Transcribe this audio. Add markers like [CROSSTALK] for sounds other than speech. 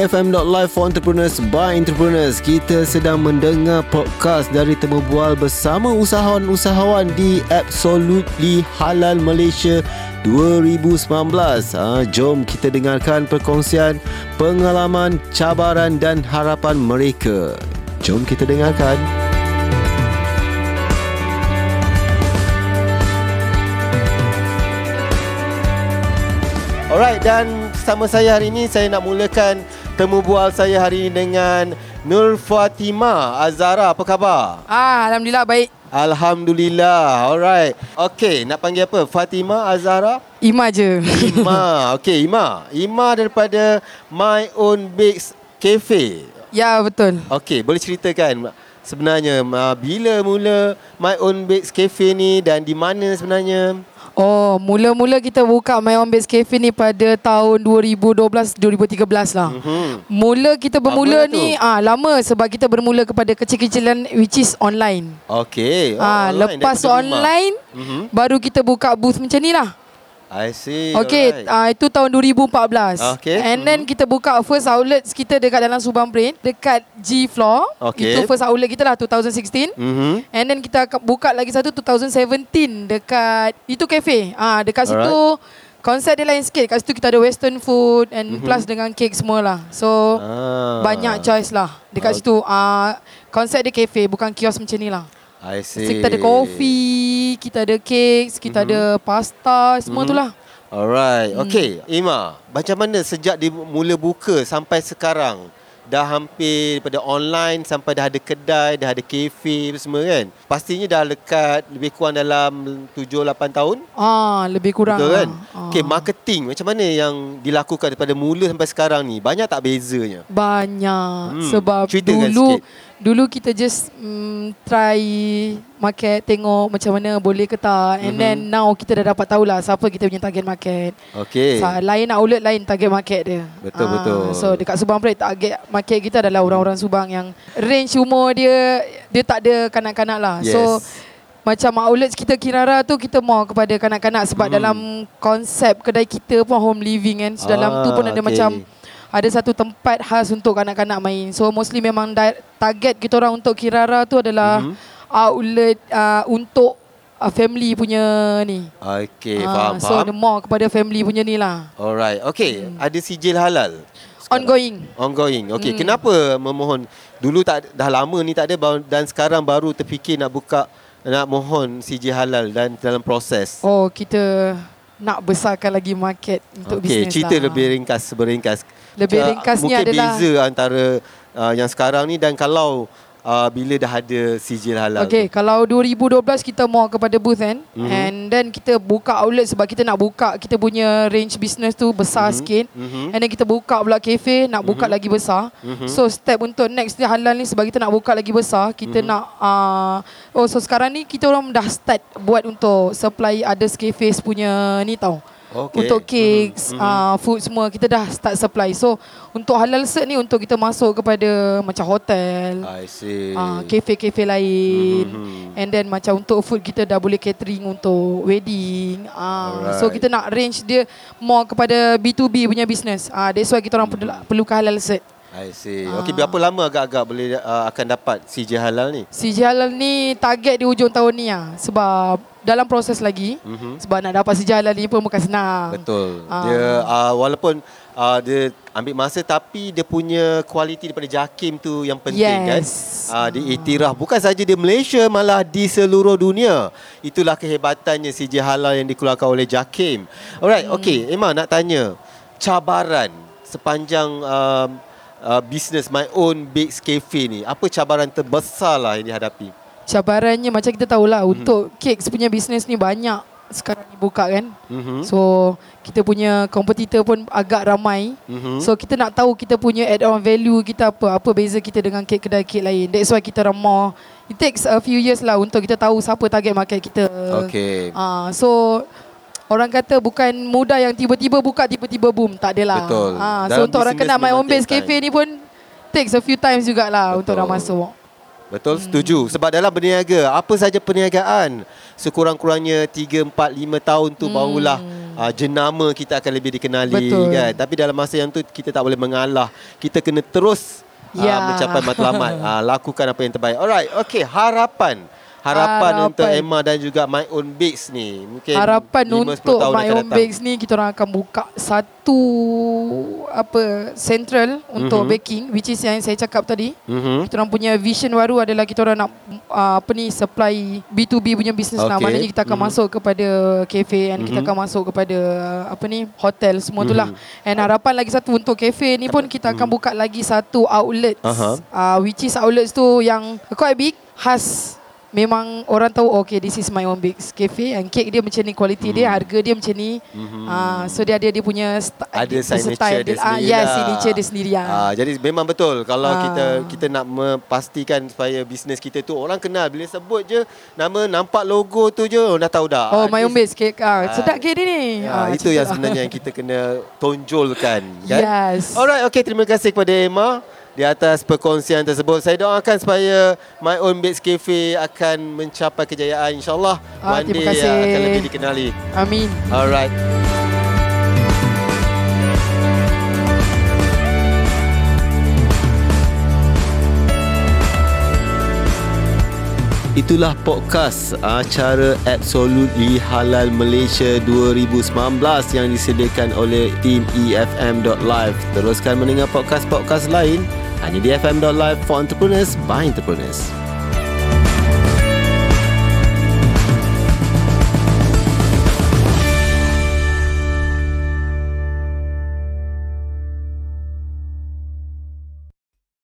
BFM.live for entrepreneurs by entrepreneurs. Kita sedang mendengar podcast dari Temu Bual bersama usahawan-usahawan di Absolutely Halal Malaysia 2019. Ha, jom kita dengarkan perkongsian pengalaman, cabaran dan harapan mereka. Jom kita dengarkan. Alright dan bersama saya hari ini saya nak mulakan temu bual saya hari ini dengan Nur Fatima Azara. Apa khabar? Ah, alhamdulillah baik. Alhamdulillah. Alright. Okay, nak panggil apa? Fatima Azara? Ima je. Ima. [LAUGHS] Okay, Ima. Ima daripada My Own Bakes Cafe. ya, betul. Okay, boleh ceritakan sebenarnya uh, bila mula My Own Bakes Cafe ni dan di mana sebenarnya? Oh, mula-mula kita buka My Own Base Cafe ni pada tahun 2012-2013 lah. Mhm. Mula kita bermula Lama ni ah lama sebab kita bermula kepada kecil-kecilan which is online. Okay. ah online, lepas online Mhm. baru kita buka booth macam ni lah. I see. Okay, alright. uh, itu tahun 2014. Okay, And then mhm. kita buka first outlet kita dekat dalam Subang Brain, dekat G Floor. Okay. Itu first outlet kita lah 2016. Mhm. And then kita buka lagi satu 2017 dekat itu cafe. Ah dekat Alright. situ konsep dia lain sikit. Kat situ kita ada western food and mm-hmm. plus dengan cake semua lah. So Ah. banyak choice lah. Dekat Okay. situ ah konsep dia cafe bukan kios macam ni lah. I see. So, kita ada kita ada cakes, kita mm-hmm. ada pasta, semua Mhm. tu lah. Alright. Hmm. Okay. Ima, macam mana sejak dia mula buka sampai sekarang? Dah hampir daripada online sampai dah ada kedai, dah ada kafe semua kan? Pastinya dah lekat lebih kurang dalam 7-8 tahun? Ah lebih kurang. Betul lah. kan? Ah. Okay, marketing macam mana yang dilakukan daripada mula sampai sekarang ni? Banyak tak bezanya? Banyak hmm. sebab ceritakan dulu sikit. Dulu kita just mm, try market tengok macam mana boleh ke tak and Mhm. then now kita dah dapat tahulah siapa kita punya target market. Okay. Sa- lain outlet lain target market dia. Betul, Ah, betul. So dekat Subang Break target market kita adalah orang-orang Subang yang range umur dia dia tak ada kanak-kanak lah. Yes. So macam outlet kita Kirara tu kita more kepada kanak-kanak sebab Mhm. dalam konsep kedai kita pun home living kan. So dalam tu pun Ah, ada okay. macam ada satu tempat khas untuk kanak-kanak main. So mostly memang di- target kita orang untuk Kirara tu adalah Mhm. outlet uh, untuk uh, family punya ni. Okay, Ah, faham, so faham. the more kepada family punya ni lah. Alright. Okay, Hmm. ada sijil halal? sekarang? Ongoing. Ongoing. Okey, Hmm. kenapa memohon dulu tak dah lama ni tak ada dan sekarang baru terfikir nak buka nak mohon CJ halal dan dalam proses. Oh, kita nak besarkan lagi market untuk Okey, bisnes cerita lah. lebih ringkas, beringkas. Lebih Ah, ringkasnya mungkin adalah- beza antara uh, yang sekarang ni dan kalau uh, bila dah ada sijil halal. Okay, tu. kalau 2012 kita more kepada booth kan Mhm. and then kita buka outlet sebab kita nak buka kita punya range business tu besar Mhm. sikit. Mhm. And then kita buka pula cafe nak buka Mhm. lagi besar. Mhm. So step untuk next dia halal ni sebab kita nak buka lagi besar, kita Mhm. nak uh, oh so sekarang ni kita orang dah start buat untuk supply others cafes punya ni tau. Okey. Untuk cakes, Mhm. uh, food semua kita dah start supply. So untuk halal cert ni untuk kita masuk kepada macam hotel, I see. uh, kafe-kafe lain. Mhm. And then macam untuk food kita dah boleh catering untuk wedding. Uh, so kita nak range dia more kepada B2B punya business. Uh, that's why kita orang perlu, perlukan halal cert. I see. Ah. Okey, berapa lama agak-agak boleh uh, akan dapat CJ halal ni? CJ halal ni target di hujung tahun ni lah. Sebab dalam proses lagi. Mhm. Sebab nak dapat CJ halal ni pun bukan senang. Betul. Ah. Dia uh, walaupun uh, dia ambil masa tapi dia punya kualiti daripada JAKIM tu yang penting kan. Yes. Uh, diiktiraf bukan saja di Malaysia malah di seluruh dunia. Itulah kehebatannya CJ halal yang dikeluarkan oleh JAKIM. Alright, hmm. okey. Emma nak tanya cabaran sepanjang um, uh, business my own bakes cafe ni. Apa cabaran terbesar lah yang dihadapi? Cabarannya macam kita tahulah Mhm. untuk cakes punya business ni banyak sekarang ni buka kan. Mhm. So kita punya kompetitor pun agak ramai. Mhm. So kita nak tahu kita punya add on value kita apa, apa beza kita dengan kek kedai kek lain. That's why kita more it takes a few years lah untuk kita tahu siapa target market kita. Okey. Ah, so orang kata bukan mudah yang tiba-tiba buka tiba-tiba boom, tak adalah. Betul. Ah, so Dalam untuk orang kenal my own base cafe ni pun takes a few times jugalah untuk Betul. orang masuk. Betul, setuju. Sebab dalam berniaga, apa saja perniagaan, sekurang-kurangnya 3, 4, 5 tahun tu Hmm. barulah uh, jenama kita akan lebih dikenali Betul. kan. Tapi dalam masa yang tu kita tak boleh mengalah. Kita kena terus Ya. uh, mencapai matlamat. uh, [LAUGHS] lakukan apa yang terbaik. Alright, okay. Harapan. Harapan, Harapan. untuk Emma dan juga My Own Bakes ni. Mungkin Harapan 5-10 untuk My Own. Bakes ni kita orang akan buka satu apa central untuk Mhm. baking which is yang saya cakap tadi. Mhm. Kita orang punya vision baru adalah kita orang nak uh, apa ni supply B2B punya business lah. Okay. Maknanya kita akan Mhm. masuk kepada cafe and kita Mhm. akan masuk kepada apa ni hotel semua tu lah. Mhm. And harapan lagi satu untuk cafe ni pun kita akan buka lagi satu outlet. Aha. Uh, which is outlets tu yang quite big khas Memang orang tahu okay this is my own bakes cafe and cake dia macam ni quality dia harga dia macam ni Mhm. Ah, so dia ada dia punya st- ada dia- signature style dia Ah, sendiri yes, lah. signature dia sendiri ah. Ah, jadi memang betul kalau Ah. kita kita nak memastikan supaya bisnes kita tu orang kenal bila sebut je nama nampak logo tu je orang dah tahu dah. Oh, Ah, my own bakes cake. Ah, Ah. sedap cake dia ni. Ah, Ah, itu yang sebenarnya yang kita kena tonjolkan kan. [LAUGHS] Yes. Alright, okay terima kasih kepada Emma di atas perkongsian tersebut. Saya doakan supaya My Own Bakes Cafe akan mencapai kejayaan insyaAllah. Ah, One terima day kasih. akan lebih dikenali. Amin. Alright. Itulah podcast acara Absolutely Halal Malaysia 2019 yang disediakan oleh tim E EFM.live. Teruskan mendengar podcast-podcast lain hanya di FM.live for entrepreneurs by entrepreneurs.